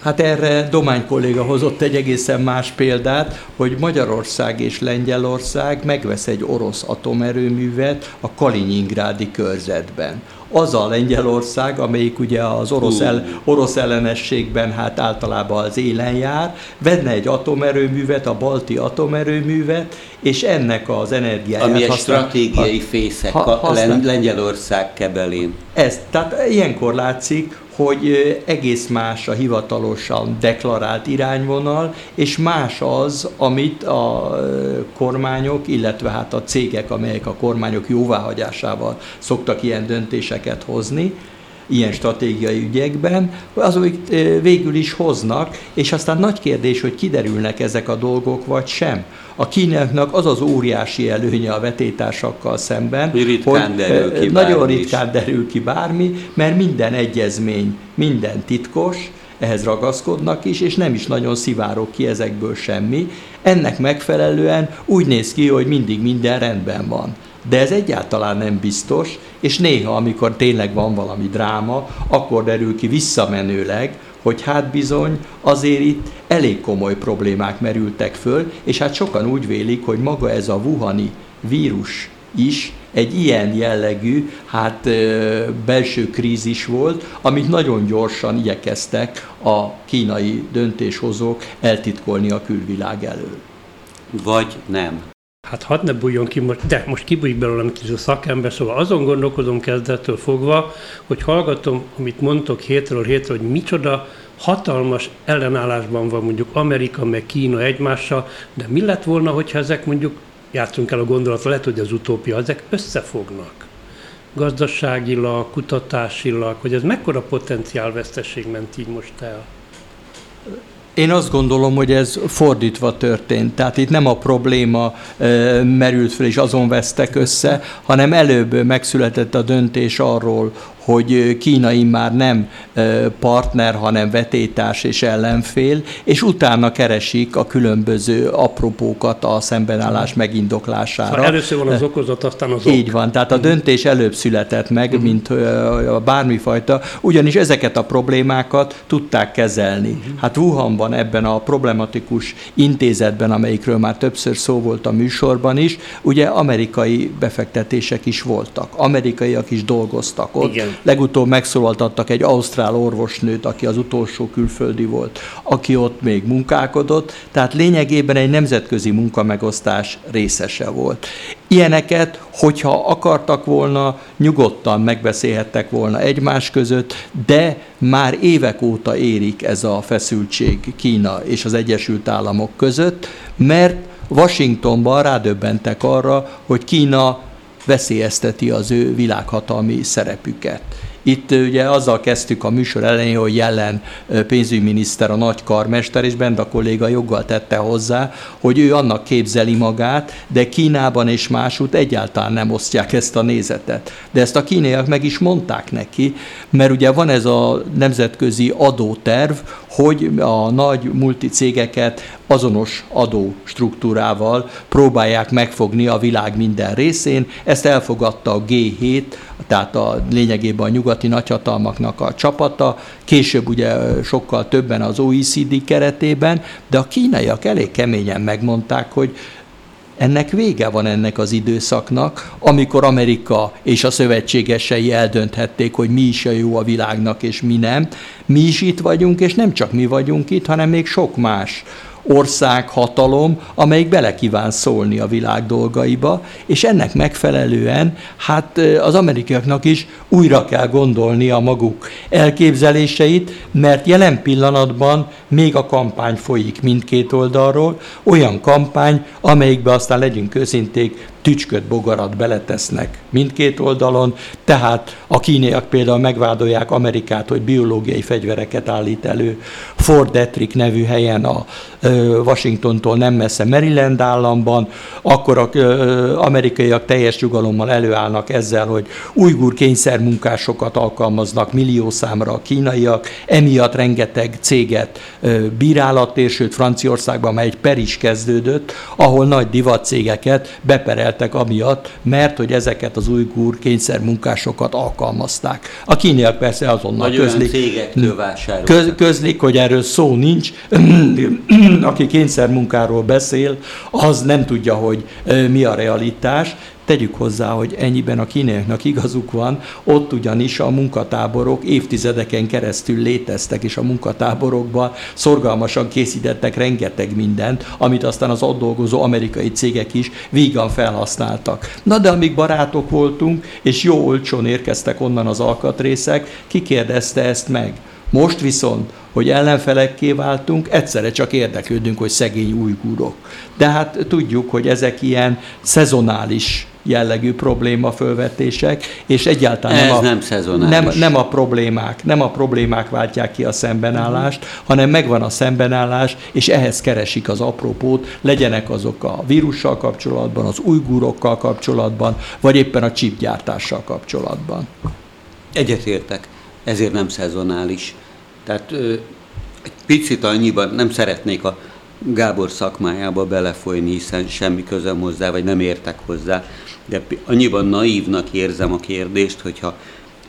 Hát erre Domány kolléga hozott egy egészen más példát, hogy Magyarország és Lengyelország megvesz egy orosz atomerőművet a Kaliningrádi körzetben az a Lengyelország, amelyik ugye az orosz, el, orosz ellenességben hát általában az élen jár, venne egy atomerőművet, a balti atomerőművet, és ennek az energiáját Ami egy használ, stratégiai fészek ha, használ, Lengyelország kebelén. Ez, tehát ilyenkor látszik, hogy egész más a hivatalosan deklarált irányvonal, és más az, amit a kormányok, illetve hát a cégek, amelyek a kormányok jóváhagyásával szoktak ilyen döntéseket hozni, ilyen stratégiai ügyekben, azok végül is hoznak, és aztán nagy kérdés, hogy kiderülnek ezek a dolgok, vagy sem. A kínaiaknak az az óriási előnye a vetétársakkal szemben, ritkán hogy derül ki nagyon ritkán is. derül ki bármi, mert minden egyezmény, minden titkos, ehhez ragaszkodnak is, és nem is nagyon szivárok ki ezekből semmi. Ennek megfelelően úgy néz ki, hogy mindig minden rendben van de ez egyáltalán nem biztos, és néha, amikor tényleg van valami dráma, akkor derül ki visszamenőleg, hogy hát bizony azért itt elég komoly problémák merültek föl, és hát sokan úgy vélik, hogy maga ez a Wuhani vírus is egy ilyen jellegű, hát belső krízis volt, amit nagyon gyorsan igyekeztek a kínai döntéshozók eltitkolni a külvilág elől. Vagy nem. Hát hadd ne bújjon ki most, de most kibújik belőlem kis a szakember, szóval azon gondolkodom kezdettől fogva, hogy hallgatom, amit mondtok hétről hétről, hogy micsoda hatalmas ellenállásban van mondjuk Amerika meg Kína egymással, de mi lett volna, hogyha ezek mondjuk, játszunk el a gondolatra, lehet, hogy az utópia, ezek összefognak gazdaságilag, kutatásilag, hogy ez mekkora potenciálveszteség ment így most el? Én azt gondolom, hogy ez fordítva történt. Tehát itt nem a probléma merült fel, és azon vesztek össze, hanem előbb megszületett a döntés arról, hogy Kína már nem partner, hanem vetétárs és ellenfél, és utána keresik a különböző apropókat a szembenállás megindoklására. Szóval először van az okozat, aztán az ok. Így van, tehát a döntés előbb született meg, uh-huh. mint bármifajta, ugyanis ezeket a problémákat tudták kezelni. Uh-huh. Hát Wuhanban ebben a problematikus intézetben, amelyikről már többször szó volt a műsorban is, ugye amerikai befektetések is voltak, amerikaiak is dolgoztak ott, Igen Legutóbb megszólaltattak egy ausztrál orvosnőt, aki az utolsó külföldi volt, aki ott még munkálkodott, tehát lényegében egy nemzetközi munkamegosztás részese volt. Ilyeneket, hogyha akartak volna, nyugodtan megbeszélhettek volna egymás között, de már évek óta érik ez a feszültség Kína és az Egyesült Államok között, mert Washingtonban rádöbbentek arra, hogy Kína veszélyezteti az ő világhatalmi szerepüket. Itt ugye azzal kezdtük a műsor elején, hogy jelen pénzügyminiszter a nagy karmester, és Benda kolléga joggal tette hozzá, hogy ő annak képzeli magát, de Kínában és másút egyáltalán nem osztják ezt a nézetet. De ezt a kínaiak meg is mondták neki, mert ugye van ez a nemzetközi adóterv, hogy a nagy multicégeket azonos adó struktúrával próbálják megfogni a világ minden részén. Ezt elfogadta a G7, tehát a lényegében a nyugati nagyhatalmaknak a csapata, később ugye sokkal többen az OECD keretében, de a kínaiak elég keményen megmondták, hogy ennek vége van ennek az időszaknak, amikor Amerika és a szövetségesei eldönthették, hogy mi is a jó a világnak, és mi nem. Mi is itt vagyunk, és nem csak mi vagyunk itt, hanem még sok más ország, hatalom, amelyik bele kíván szólni a világ dolgaiba, és ennek megfelelően hát az amerikaiaknak is újra kell gondolni a maguk elképzeléseit, mert jelen pillanatban még a kampány folyik mindkét oldalról, olyan kampány, amelyikbe aztán legyünk őszinték, tücsköt, bogarat beletesznek mindkét oldalon, tehát a kínaiak például megvádolják Amerikát, hogy biológiai fegyvereket állít elő. Fort Detrick nevű helyen a Washingtontól nem messze Maryland államban, akkor az amerikaiak teljes nyugalommal előállnak ezzel, hogy ujgur kényszermunkásokat alkalmaznak millió számra a kínaiak, emiatt rengeteg céget bírálat ér, sőt Franciaországban már egy per is kezdődött, ahol nagy divatcégeket bepereltek amiatt, mert hogy ezeket az ujgur kényszermunkásokat alkalmazták. A kínaiak persze azonnal Nagy közlik, köz, közlik, hogy erről szó nincs, aki kényszermunkáról beszél, az nem tudja, hogy mi a realitás, Tegyük hozzá, hogy ennyiben a kínaiaknak igazuk van, ott ugyanis a munkatáborok évtizedeken keresztül léteztek, és a munkatáborokban szorgalmasan készítettek rengeteg mindent, amit aztán az ott dolgozó amerikai cégek is vígan felhasználtak. Na de amíg barátok voltunk, és jó olcsón érkeztek onnan az alkatrészek, ki kérdezte ezt meg? Most viszont, hogy ellenfelekké váltunk, egyszerre csak érdeklődünk, hogy szegény újgúrok. De hát tudjuk, hogy ezek ilyen szezonális jellegű probléma fölvetések, és egyáltalán Ez nem, a, nem szezonális. nem, nem a problémák, nem a problémák váltják ki a szembenállást, hanem megvan a szembenállás, és ehhez keresik az apropót, legyenek azok a vírussal kapcsolatban, az újgúrokkal kapcsolatban, vagy éppen a csipgyártással kapcsolatban. Egyetértek, ezért nem szezonális. Tehát ö, egy picit annyiban nem szeretnék a Gábor szakmájába belefolyni, hiszen semmi közöm hozzá, vagy nem értek hozzá, de annyiban naívnak érzem a kérdést, hogyha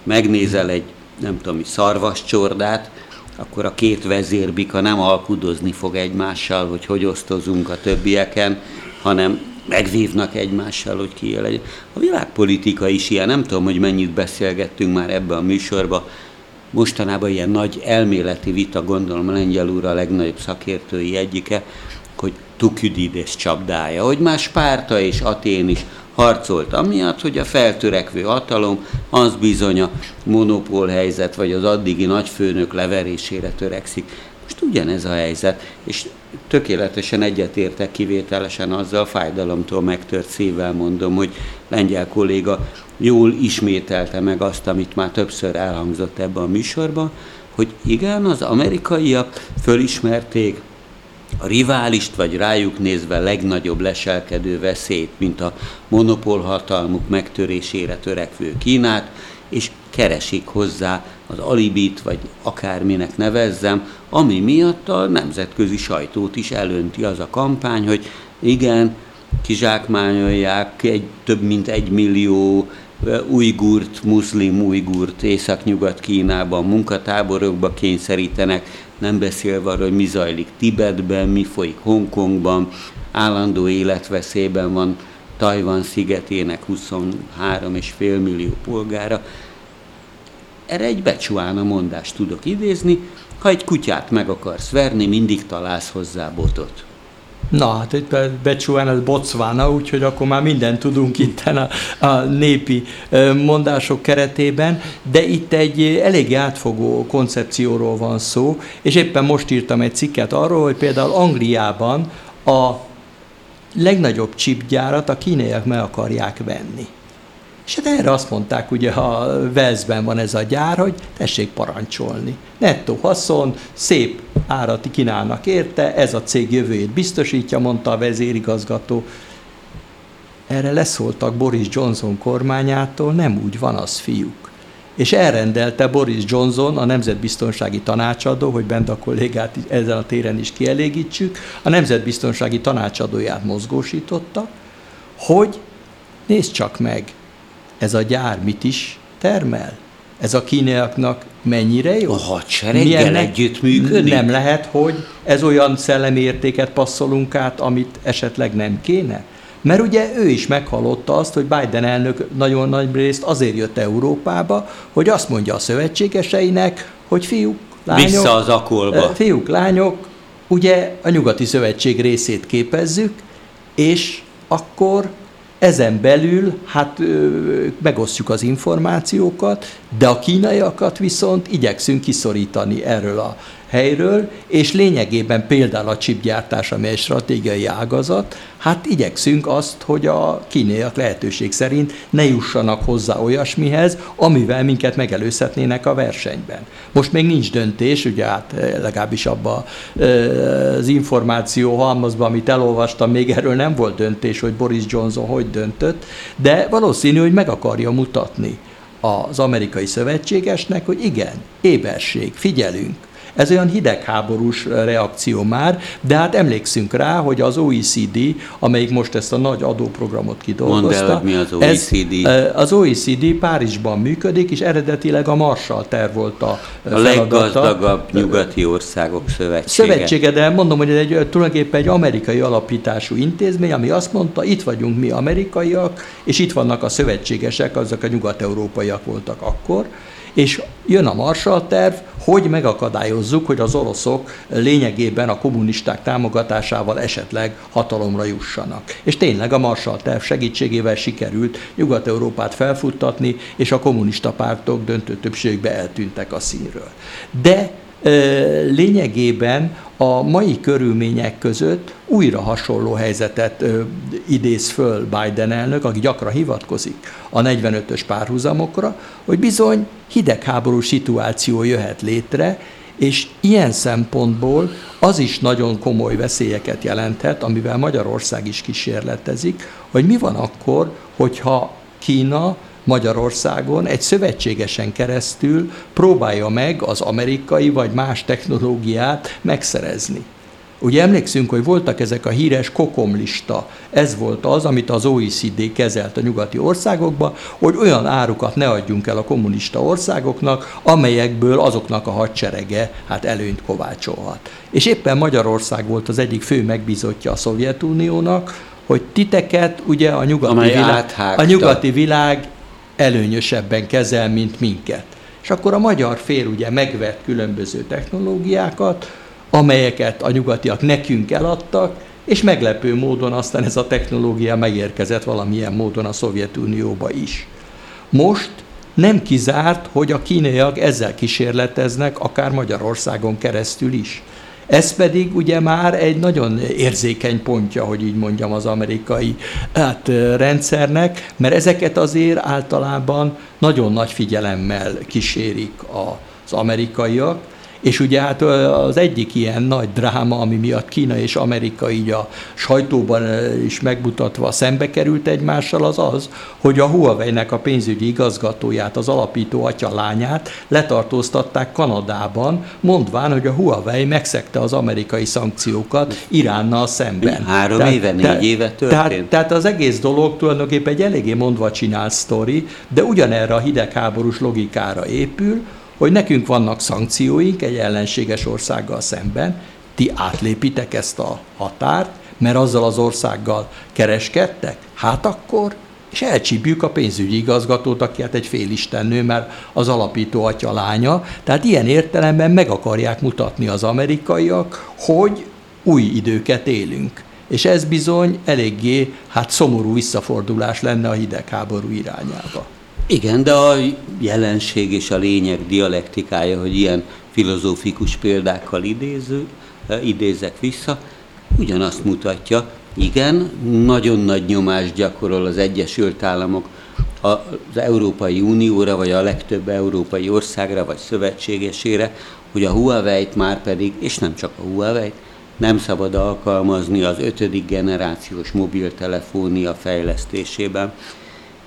megnézel egy, nem tudom, szarvascsordát, akkor a két vezérbika nem alkudozni fog egymással, hogy hogy osztozunk a többieken, hanem megvívnak egymással, hogy ki legyen. A világpolitika is ilyen, nem tudom, hogy mennyit beszélgettünk már ebbe a műsorba, mostanában ilyen nagy elméleti vita, gondolom Lengyel úr a legnagyobb szakértői egyike, hogy Tukidides csapdája, hogy már Spárta és Atén is harcolt amiatt, hogy a feltörekvő hatalom az bizony a monopól helyzet, vagy az addigi nagyfőnök leverésére törekszik. Most ugyanez a helyzet, és tökéletesen egyetértek kivételesen azzal, fájdalomtól megtört szívvel mondom, hogy lengyel kolléga jól ismételte meg azt, amit már többször elhangzott ebben a műsorban, hogy igen, az amerikaiak fölismerték a riválist, vagy rájuk nézve legnagyobb leselkedő veszélyt, mint a monopólhatalmuk megtörésére törekvő Kínát, és keresik hozzá az alibit, vagy akárminek nevezzem, ami miatt a nemzetközi sajtót is elönti az a kampány, hogy igen, kizsákmányolják egy, több mint egy millió ujgurt, muszlim ujgurt észak-nyugat Kínában munkatáborokba kényszerítenek, nem beszélve arról, hogy mi zajlik Tibetben, mi folyik Hongkongban, állandó életveszélyben van Tajvan szigetének 23,5 millió polgára. Erre egy becsuána mondást tudok idézni, ha egy kutyát meg akarsz verni, mindig találsz hozzá botot. Na, hát itt Becsúán az Botswana, úgyhogy akkor már mindent tudunk itt a, a népi mondások keretében, de itt egy elég átfogó koncepcióról van szó, és éppen most írtam egy cikket arról, hogy például Angliában a legnagyobb csipgyárat a kínaiak meg akarják venni. És hát erre azt mondták, ugye, ha Velszben van ez a gyár, hogy tessék parancsolni. Nettó haszon, szép árat kínálnak érte, ez a cég jövőjét biztosítja, mondta a vezérigazgató. Erre leszóltak Boris Johnson kormányától, nem úgy van az, fiúk. És elrendelte Boris Johnson, a nemzetbiztonsági tanácsadó, hogy bent a kollégát ezen a téren is kielégítsük, a nemzetbiztonsági tanácsadóját mozgósította, hogy nézd csak meg, ez a gyár mit is termel? Ez a kínaiaknak mennyire jó? A hadsereggel együtt működik? Nem lehet, hogy ez olyan szellemi értéket passzolunk át, amit esetleg nem kéne? Mert ugye ő is meghallotta azt, hogy Biden elnök nagyon nagy részt azért jött Európába, hogy azt mondja a szövetségeseinek, hogy fiúk, lányok... Vissza az akolba. Fiúk, lányok, ugye a nyugati szövetség részét képezzük, és akkor ezen belül hát megosztjuk az információkat, de a kínaiakat viszont igyekszünk kiszorítani erről a helyről, és lényegében például a csipgyártás, ami egy stratégiai ágazat, hát igyekszünk azt, hogy a kínaiak lehetőség szerint ne jussanak hozzá olyasmihez, amivel minket megelőzhetnének a versenyben. Most még nincs döntés, ugye hát eh, legalábbis abban eh, az információ halmazban, amit elolvastam, még erről nem volt döntés, hogy Boris Johnson hogy döntött, de valószínű, hogy meg akarja mutatni az amerikai szövetségesnek, hogy igen, éberség, figyelünk, Ez olyan hidegháborús reakció már, de hát emlékszünk rá, hogy az OECD, amelyik most ezt a nagy adóprogramot kidolgozta. Mondd el, mi az OECD. Ez, az OECD Párizsban működik, és eredetileg a Marshall terv volt a A leggazdagabb nyugati országok szövetsége. Szövetsége, de mondom, hogy ez egy, tulajdonképpen egy amerikai alapítású intézmény, ami azt mondta, itt vagyunk mi amerikaiak, és itt vannak a szövetségesek, azok a nyugat-európaiak voltak akkor, és jön a Marshall terv, hogy megakadályozzuk, hogy az oroszok lényegében a kommunisták támogatásával esetleg hatalomra jussanak. És tényleg a Marshall terv segítségével sikerült Nyugat-Európát felfuttatni, és a kommunista pártok döntő többségbe eltűntek a színről. De lényegében a mai körülmények között újra hasonló helyzetet idéz föl Biden elnök, aki gyakran hivatkozik a 45-ös párhuzamokra, hogy bizony hidegháború szituáció jöhet létre, és ilyen szempontból az is nagyon komoly veszélyeket jelenthet, amivel Magyarország is kísérletezik, hogy mi van akkor, hogyha Kína Magyarországon egy szövetségesen keresztül próbálja meg az amerikai vagy más technológiát megszerezni. Ugye emlékszünk, hogy voltak ezek a híres kokomlista. Ez volt az, amit az OECD kezelt a nyugati országokban, hogy olyan árukat ne adjunk el a kommunista országoknak, amelyekből azoknak a hadserege hát előnyt kovácsolhat. És éppen Magyarország volt az egyik fő megbízottja a Szovjetuniónak, hogy titeket ugye a nyugati, világ, a nyugati világ előnyösebben kezel, mint minket. És akkor a magyar fél ugye megvett különböző technológiákat, amelyeket a nyugatiak nekünk eladtak, és meglepő módon aztán ez a technológia megérkezett valamilyen módon a Szovjetunióba is. Most nem kizárt, hogy a kínaiak ezzel kísérleteznek, akár Magyarországon keresztül is. Ez pedig ugye már egy nagyon érzékeny pontja, hogy így mondjam, az amerikai hát, rendszernek, mert ezeket azért általában nagyon nagy figyelemmel kísérik az amerikaiak, és ugye hát az egyik ilyen nagy dráma, ami miatt Kína és Amerika így a sajtóban is megmutatva szembe került egymással, az az, hogy a Huawei-nek a pénzügyi igazgatóját, az alapító atya lányát letartóztatták Kanadában, mondván, hogy a Huawei megszegte az amerikai szankciókat Iránnal szemben. Három tehát, éve, négy éve történt. Tehát, tehát az egész dolog tulajdonképpen egy eléggé mondva csinált sztori, de ugyanerre a hidegháborús logikára épül, hogy nekünk vannak szankcióink egy ellenséges országgal szemben, ti átlépitek ezt a határt, mert azzal az országgal kereskedtek, hát akkor, és elcsípjük a pénzügyi igazgatót, aki hát egy félistennő, mert az alapító atya lánya. Tehát ilyen értelemben meg akarják mutatni az amerikaiak, hogy új időket élünk. És ez bizony eléggé hát szomorú visszafordulás lenne a hidegháború irányába. Igen, de a jelenség és a lényeg dialektikája, hogy ilyen filozófikus példákkal idéző, idézek vissza, ugyanazt mutatja, igen, nagyon nagy nyomást gyakorol az Egyesült Államok az Európai Unióra, vagy a legtöbb európai országra, vagy szövetségesére, hogy a Huawei-t már pedig, és nem csak a Huawei-t, nem szabad alkalmazni az ötödik generációs mobiltelefónia fejlesztésében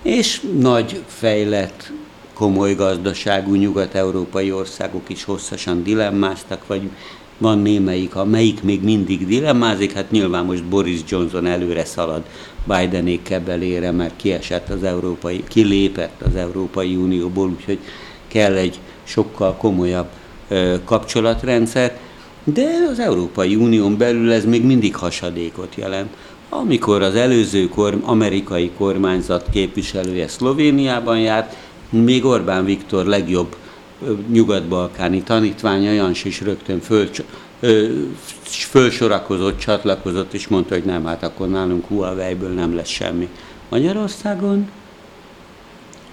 és nagy fejlett, komoly gazdaságú nyugat-európai országok is hosszasan dilemmáztak, vagy van némelyik, amelyik még mindig dilemmázik, hát nyilván most Boris Johnson előre szalad Bidenék kebelére, mert kiesett az európai, kilépett az Európai Unióból, úgyhogy kell egy sokkal komolyabb ö, kapcsolatrendszer, de az Európai Unión belül ez még mindig hasadékot jelent. Amikor az előző korm, amerikai kormányzat képviselője Szlovéniában járt, még Orbán Viktor legjobb nyugat-balkáni tanítványa Jans is rögtön föl, fölsorakozott, csatlakozott, és mondta, hogy nem, hát akkor nálunk Huawei-ből nem lesz semmi. Magyarországon?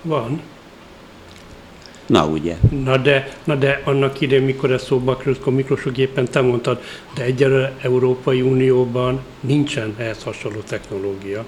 Van. Na ugye. Na de, na de annak idején, mikor ez szóba került, akkor Miklósok éppen te mondtad, de egyelőre Európai Unióban nincsen ehhez hasonló technológia.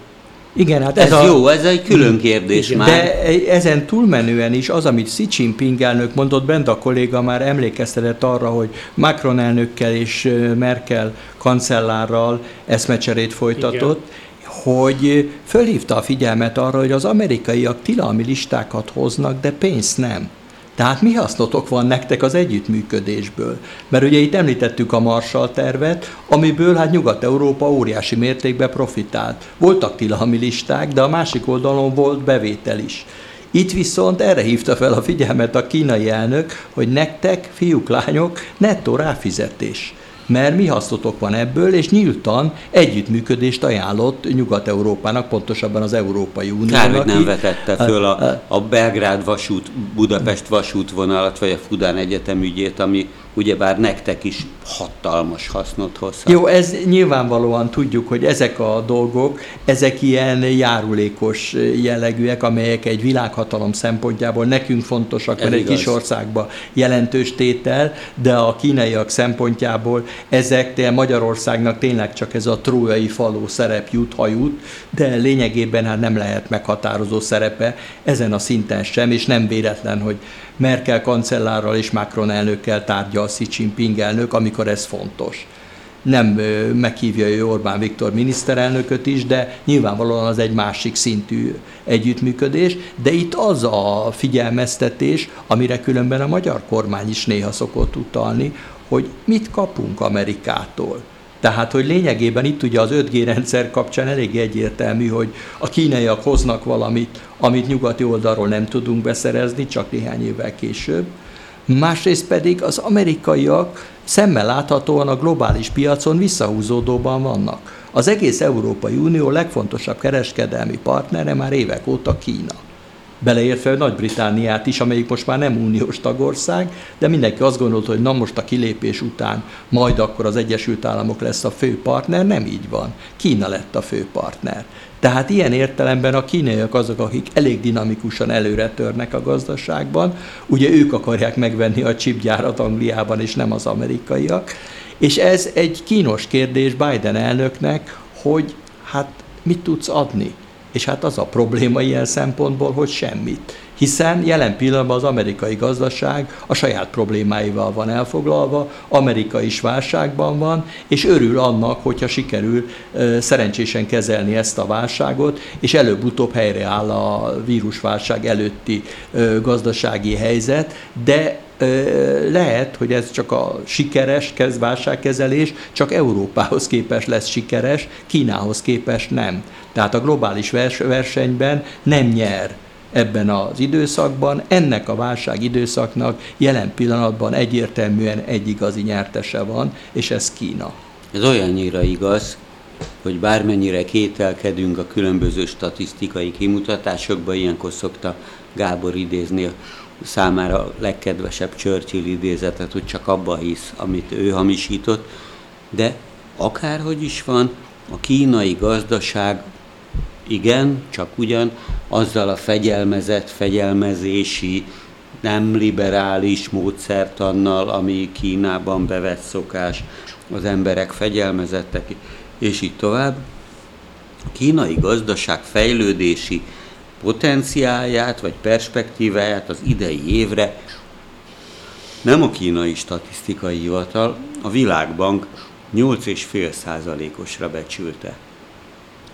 Igen, hát ez, ez a, jó, ez egy külön kérdés igen, már. De ezen túlmenően is az, amit Xi Jinping elnök mondott, bent a kolléga már emlékeztetett arra, hogy Macron elnökkel és Merkel kancellárral eszmecserét folytatott, igen hogy fölhívta a figyelmet arra, hogy az amerikaiak tilalmi listákat hoznak, de pénzt nem. Tehát mi hasznotok van nektek az együttműködésből? Mert ugye itt említettük a Marshall tervet, amiből hát Nyugat-Európa óriási mértékben profitált. Voltak tilalmi listák, de a másik oldalon volt bevétel is. Itt viszont erre hívta fel a figyelmet a kínai elnök, hogy nektek, fiúk, lányok, nettó ráfizetés mert mi hasznotok van ebből, és nyíltan együttműködést ajánlott Nyugat-Európának, pontosabban az Európai Uniónak. Kár, hogy nem vetette föl a, a Belgrád vasút, Budapest vasútvonalat, vagy a Fudán Egyetem ügyét, ami ugyebár nektek is hatalmas hasznot hozhat. Jó, ez nyilvánvalóan tudjuk, hogy ezek a dolgok, ezek ilyen járulékos jellegűek, amelyek egy világhatalom szempontjából nekünk fontosak, mert egy kis országban jelentős tétel, de a kínaiak szempontjából ezek Magyarországnak tényleg csak ez a trójai faló szerep jut, ha jut, de lényegében hát nem lehet meghatározó szerepe ezen a szinten sem, és nem véletlen, hogy Merkel kancellárral és Macron elnökkel tárgyal Xi Jinping elnök, amikor ez fontos. Nem meghívja ő Orbán Viktor miniszterelnököt is, de nyilvánvalóan az egy másik szintű együttműködés, de itt az a figyelmeztetés, amire különben a magyar kormány is néha szokott utalni, hogy mit kapunk Amerikától tehát, hogy lényegében itt ugye az 5G rendszer kapcsán elég egyértelmű, hogy a kínaiak hoznak valamit, amit nyugati oldalról nem tudunk beszerezni, csak néhány évvel később. Másrészt pedig az amerikaiak szemmel láthatóan a globális piacon visszahúzódóban vannak. Az egész Európai Unió legfontosabb kereskedelmi partnere már évek óta Kína beleértve Nagy-Britániát is, amelyik most már nem uniós tagország, de mindenki azt gondolta, hogy na most a kilépés után majd akkor az Egyesült Államok lesz a fő partner, nem így van. Kína lett a fő partner. Tehát ilyen értelemben a kínaiak azok, akik elég dinamikusan előre törnek a gazdaságban, ugye ők akarják megvenni a chipgyárat Angliában, és nem az amerikaiak, és ez egy kínos kérdés Biden elnöknek, hogy hát mit tudsz adni? És hát az a probléma ilyen szempontból, hogy semmit. Hiszen jelen pillanatban az amerikai gazdaság a saját problémáival van elfoglalva, Amerika is válságban van, és örül annak, hogyha sikerül szerencsésen kezelni ezt a válságot, és előbb-utóbb helyreáll a vírusválság előtti gazdasági helyzet, de lehet, hogy ez csak a sikeres válságkezelés, csak Európához képest lesz sikeres, Kínához képest nem. Tehát a globális versenyben nem nyer ebben az időszakban. Ennek a válság időszaknak jelen pillanatban egyértelműen egy igazi nyertese van, és ez Kína. Ez olyannyira igaz, hogy bármennyire kételkedünk a különböző statisztikai kimutatásokba, ilyenkor szokta Gábor idézni a számára legkedvesebb Churchill idézetet, hogy csak abba hisz, amit ő hamisított, de akárhogy is van, a kínai gazdaság igen, csak ugyan azzal a fegyelmezett, fegyelmezési, nem liberális módszertannal, ami Kínában bevett szokás, az emberek fegyelmezettek, és így tovább. A kínai gazdaság fejlődési potenciáját vagy perspektíváját az idei évre nem a kínai statisztikai hivatal, a Világbank 8,5 százalékosra becsülte.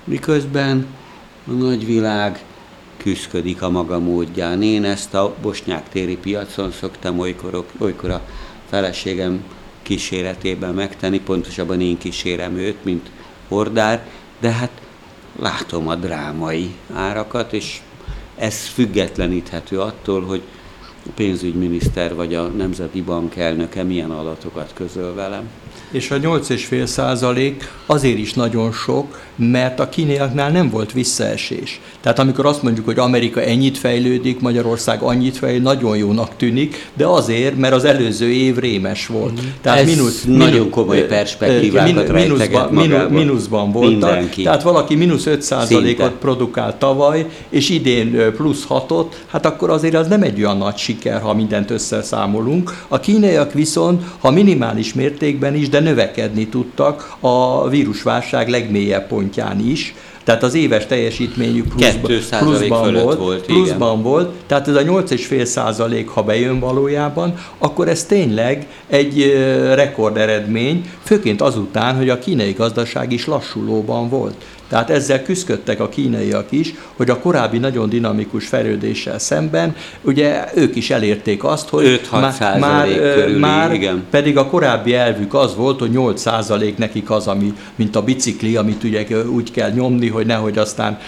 Miközben a nagyvilág küzdködik a maga módján. Én ezt a bosnyák téri piacon szoktam olykor, olykor a feleségem kíséretében megtenni, pontosabban én kísérem őt, mint hordár, de hát látom a drámai árakat, és ez függetleníthető attól, hogy a pénzügyminiszter vagy a Nemzeti Bank elnöke milyen adatokat közöl velem és a 8,5 százalék azért is nagyon sok, mert a kínaiaknál nem volt visszaesés. Tehát amikor azt mondjuk, hogy Amerika ennyit fejlődik, Magyarország annyit fejlődik, nagyon jónak tűnik, de azért, mert az előző év rémes volt. Mm. Tehát Ez mínusz, nagyon komoly perspektívákat min, mínuszban, minu, mínuszban voltak. Mindenki. Tehát valaki mínusz 5 százalékot produkált tavaly, és idén plusz 6-ot, hát akkor azért az nem egy olyan nagy siker, ha mindent összeszámolunk. A kínaiak viszont, ha minimális mértékben is, de növekedni tudtak a vírusválság legmélyebb pontján is, tehát az éves teljesítményük pluszba, pluszban volt, volt, pluszban volt, tehát ez a 8,5 százalék, ha bejön valójában, akkor ez tényleg egy rekord eredmény, főként azután, hogy a kínai gazdaság is lassulóban volt. Tehát ezzel küzdöttek a kínaiak is, hogy a korábbi nagyon dinamikus fejlődéssel szemben, ugye ők is elérték azt, hogy már, már, körüli, már igen. pedig a korábbi elvük az volt, hogy 8% nekik az, ami, mint a bicikli, amit ugye úgy kell nyomni, hogy nehogy aztán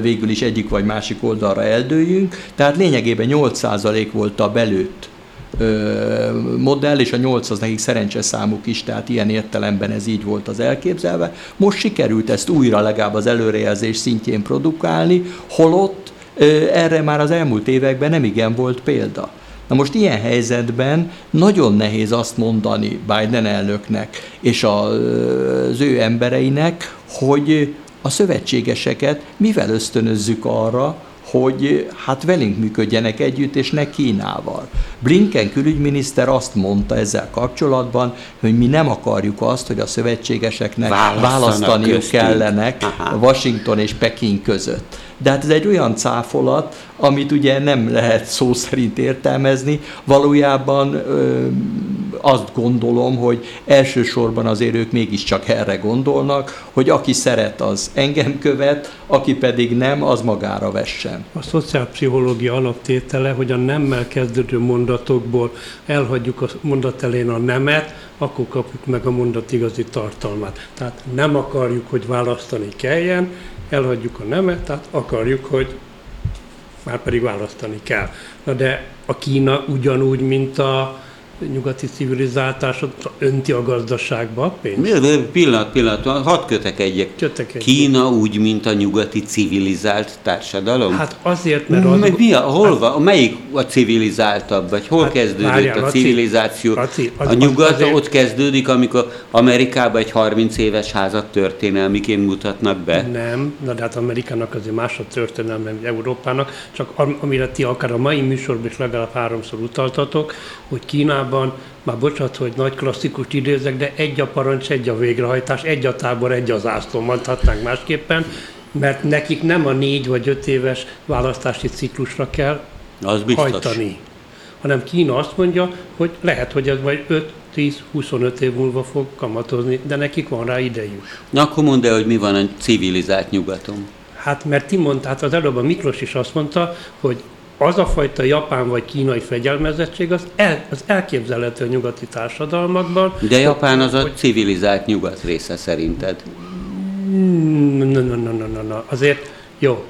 végül is egyik vagy másik oldalra eldőjünk. Tehát lényegében 8% volt a belőtt modell, és a 8 az nekik szerencsés számuk is, tehát ilyen értelemben ez így volt az elképzelve. Most sikerült ezt újra legalább az előrejelzés szintjén produkálni, holott erre már az elmúlt években nem igen volt példa. Na most ilyen helyzetben nagyon nehéz azt mondani Biden elnöknek és az ő embereinek, hogy a szövetségeseket mivel ösztönözzük arra, hogy hát velünk működjenek együtt, és ne Kínával. Blinken külügyminiszter azt mondta ezzel kapcsolatban, hogy mi nem akarjuk azt, hogy a szövetségeseknek választaniuk kellenek Aha. Washington és Peking között. De hát ez egy olyan cáfolat, amit ugye nem lehet szó szerint értelmezni. Valójában ö, azt gondolom, hogy elsősorban azért ők mégiscsak erre gondolnak, hogy aki szeret, az engem követ, aki pedig nem, az magára vessen. A szociálpszichológia alaptétele, hogy a nemmel kezdődő mondatokból elhagyjuk a mondat elén a nemet, akkor kapjuk meg a mondat igazi tartalmát. Tehát nem akarjuk, hogy választani kelljen, elhagyjuk a nemet, tehát akarjuk, hogy már pedig választani kell. Na de a Kína ugyanúgy, mint a nyugati civilizáltásot önti a gazdaságba a pénzt? Pillanat, pillanat, hadd kötek egyek. Kötek egyek. Kína úgy, mint a nyugati civilizált társadalom? Hát azért, mert az... Mi a, hol hát, melyik a civilizáltabb, vagy hol hát, kezdődött várjál, a civilizáció? A, az, a nyugat azért... ott kezdődik, amikor Amerikában egy 30 éves házat történelmiként mutatnak be? Nem, na de hát Amerikának azért más a történelme, mint Európának, csak amire ti akár a mai műsorban is legalább háromszor utaltatok, hogy Kínában Kínában, már bocsánat, hogy nagy klasszikus idézek, de egy a parancs, egy a végrehajtás, egy a tábor, egy az ászló, mondhatnánk másképpen, mert nekik nem a négy vagy öt éves választási ciklusra kell az hajtani, hanem Kína azt mondja, hogy lehet, hogy ez majd 5, 10-25 év múlva fog kamatozni, de nekik van rá idejük. Na akkor mondd el, hogy mi van a civilizált nyugaton. Hát mert ti mondtál, hát az előbb a Miklós is azt mondta, hogy az a fajta japán vagy kínai fegyelmezettség az, el, az elképzelhető a nyugati társadalmakban. De Japán az a hogy, civilizált nyugat része szerinted? Na, na, na, na, na, na. Azért jó.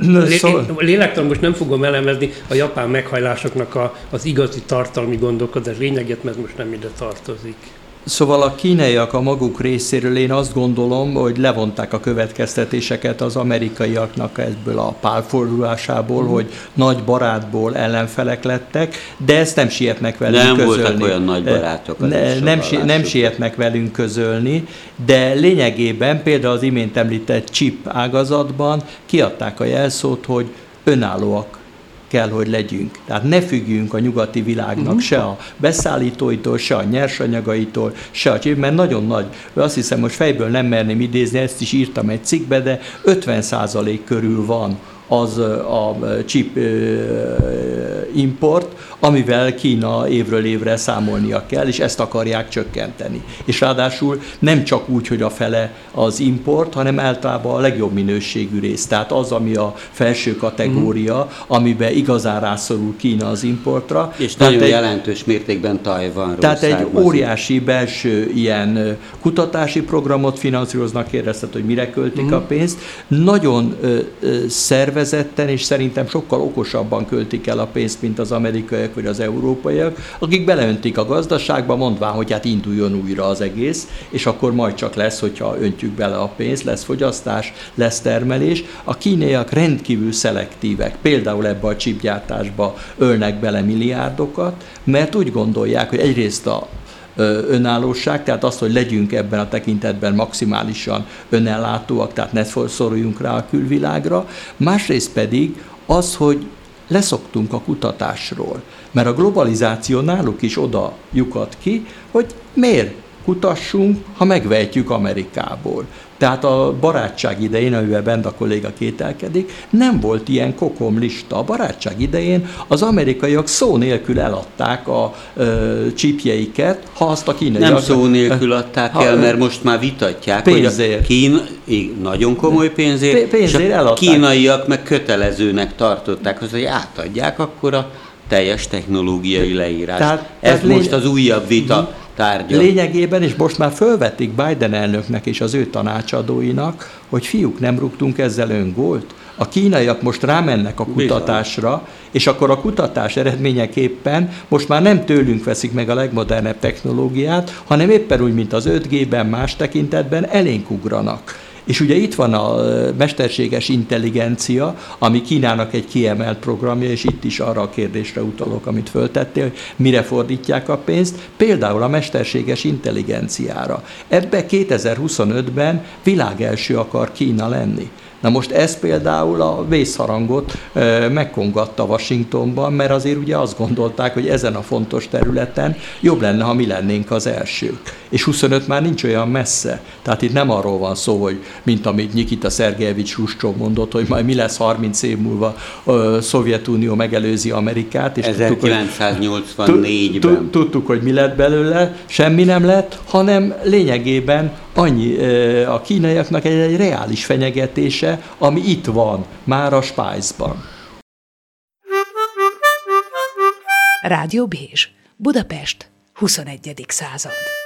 Lé, szóval... Lélektan most nem fogom elemezni a japán meghajlásoknak a, az igazi tartalmi gondolkodás lényeget, mert most nem ide tartozik. Szóval a kínaiak a maguk részéről én azt gondolom, hogy levonták a következtetéseket az amerikaiaknak ebből a pálfordulásából, uh-huh. hogy nagy barátból ellenfelek lettek, de ezt nem sietnek velünk nem közölni. voltak olyan nagy barátok. Ne, nem, si, nem sietnek velünk közölni, de lényegében például az imént említett chip ágazatban kiadták a jelszót, hogy önállóak kell, hogy legyünk. Tehát ne függjünk a nyugati világnak uh-huh. se a beszállítóitól, se a nyersanyagaitól, se a mert nagyon nagy, azt hiszem, most fejből nem merném idézni, ezt is írtam egy cikkbe, de 50% körül van az a chip import, amivel Kína évről évre számolnia kell, és ezt akarják csökkenteni. És ráadásul nem csak úgy, hogy a fele az import, hanem általában a legjobb minőségű rész. Tehát az, ami a felső kategória, mm. amiben igazán rászorul Kína az importra. És tehát nagyon egy, jelentős mértékben Tajvanról Tehát egy óriási belső ilyen kutatási programot finanszíroznak, kérdezted, hogy mire költik mm. a pénzt. Nagyon ö, ö, szervezetten és szerintem sokkal okosabban költik el a pénzt, mint az amerikaiak vagy az európaiak, akik beleöntik a gazdaságba, mondván, hogy hát induljon újra az egész, és akkor majd csak lesz, hogyha öntjük bele a pénzt, lesz fogyasztás, lesz termelés. A kínaiak rendkívül szelektívek, például ebbe a csipgyártásba ölnek bele milliárdokat, mert úgy gondolják, hogy egyrészt a önállóság, tehát az, hogy legyünk ebben a tekintetben maximálisan önellátóak, tehát ne szoruljunk rá a külvilágra, másrészt pedig az, hogy leszoktunk a kutatásról, mert a globalizáció náluk is oda lyukat ki, hogy miért kutassunk, ha megvejtjük Amerikából. Tehát a barátság idején, amivel bent a kolléga kételkedik, nem volt ilyen kokom lista. A barátság idején az amerikaiak szó nélkül eladták a ö, csípjeiket, ha azt a kínaiak... Nem szó nélkül adták ha, el, mert most már vitatják, pénzért. hogy a kín, nagyon komoly pénzért, pénzért és a eladták. kínaiak meg kötelezőnek tartották, hogy átadják akkor a teljes technológiai leírás. Tehát, Ez tehát most lény... az újabb vita tárgya. Lényegében, és most már fölvetik Biden elnöknek és az ő tanácsadóinak, hogy fiúk, nem rúgtunk ezzel öngólt. A kínaiak most rámennek a kutatásra, Bizony. és akkor a kutatás eredményeképpen most már nem tőlünk veszik meg a legmodernebb technológiát, hanem éppen úgy, mint az 5G-ben, más tekintetben elénk ugranak. És ugye itt van a mesterséges intelligencia, ami Kínának egy kiemelt programja, és itt is arra a kérdésre utalok, amit föltettél, hogy mire fordítják a pénzt, például a mesterséges intelligenciára. Ebbe 2025-ben világelső akar Kína lenni. Na most ez például a vészharangot megkongatta Washingtonban, mert azért ugye azt gondolták, hogy ezen a fontos területen jobb lenne, ha mi lennénk az elsők. És 25 már nincs olyan messze. Tehát itt nem arról van szó, hogy mint amit Nikita Szergejevics Huscsov mondott, hogy majd mi lesz 30 év múlva a Szovjetunió megelőzi Amerikát. És 1984-ben. Tudtuk, hogy mi lett belőle, semmi nem lett, hanem lényegében annyi a kínaiaknak egy, egy reális fenyegetése, ami itt van, már a Spájzban. Rádió Bézs, Budapest, 21. század.